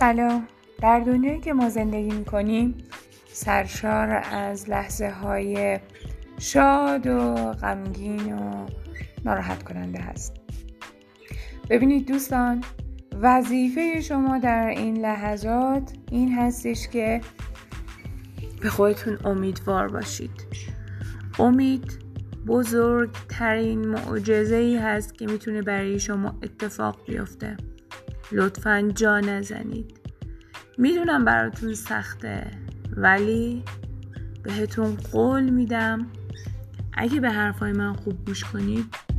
سلام. در دنیایی که ما زندگی میکنیم سرشار از لحظه های شاد و غمگین و ناراحت کننده هست. ببینید دوستان وظیفه شما در این لحظات این هستش که به خودتون امیدوار باشید. امید بزرگترین معجزه ای هست که میتونه برای شما اتفاق بیفته. لطفا جا نزنید. میدونم براتون سخته ولی بهتون قول میدم. اگه به حرفای من خوب گوش کنید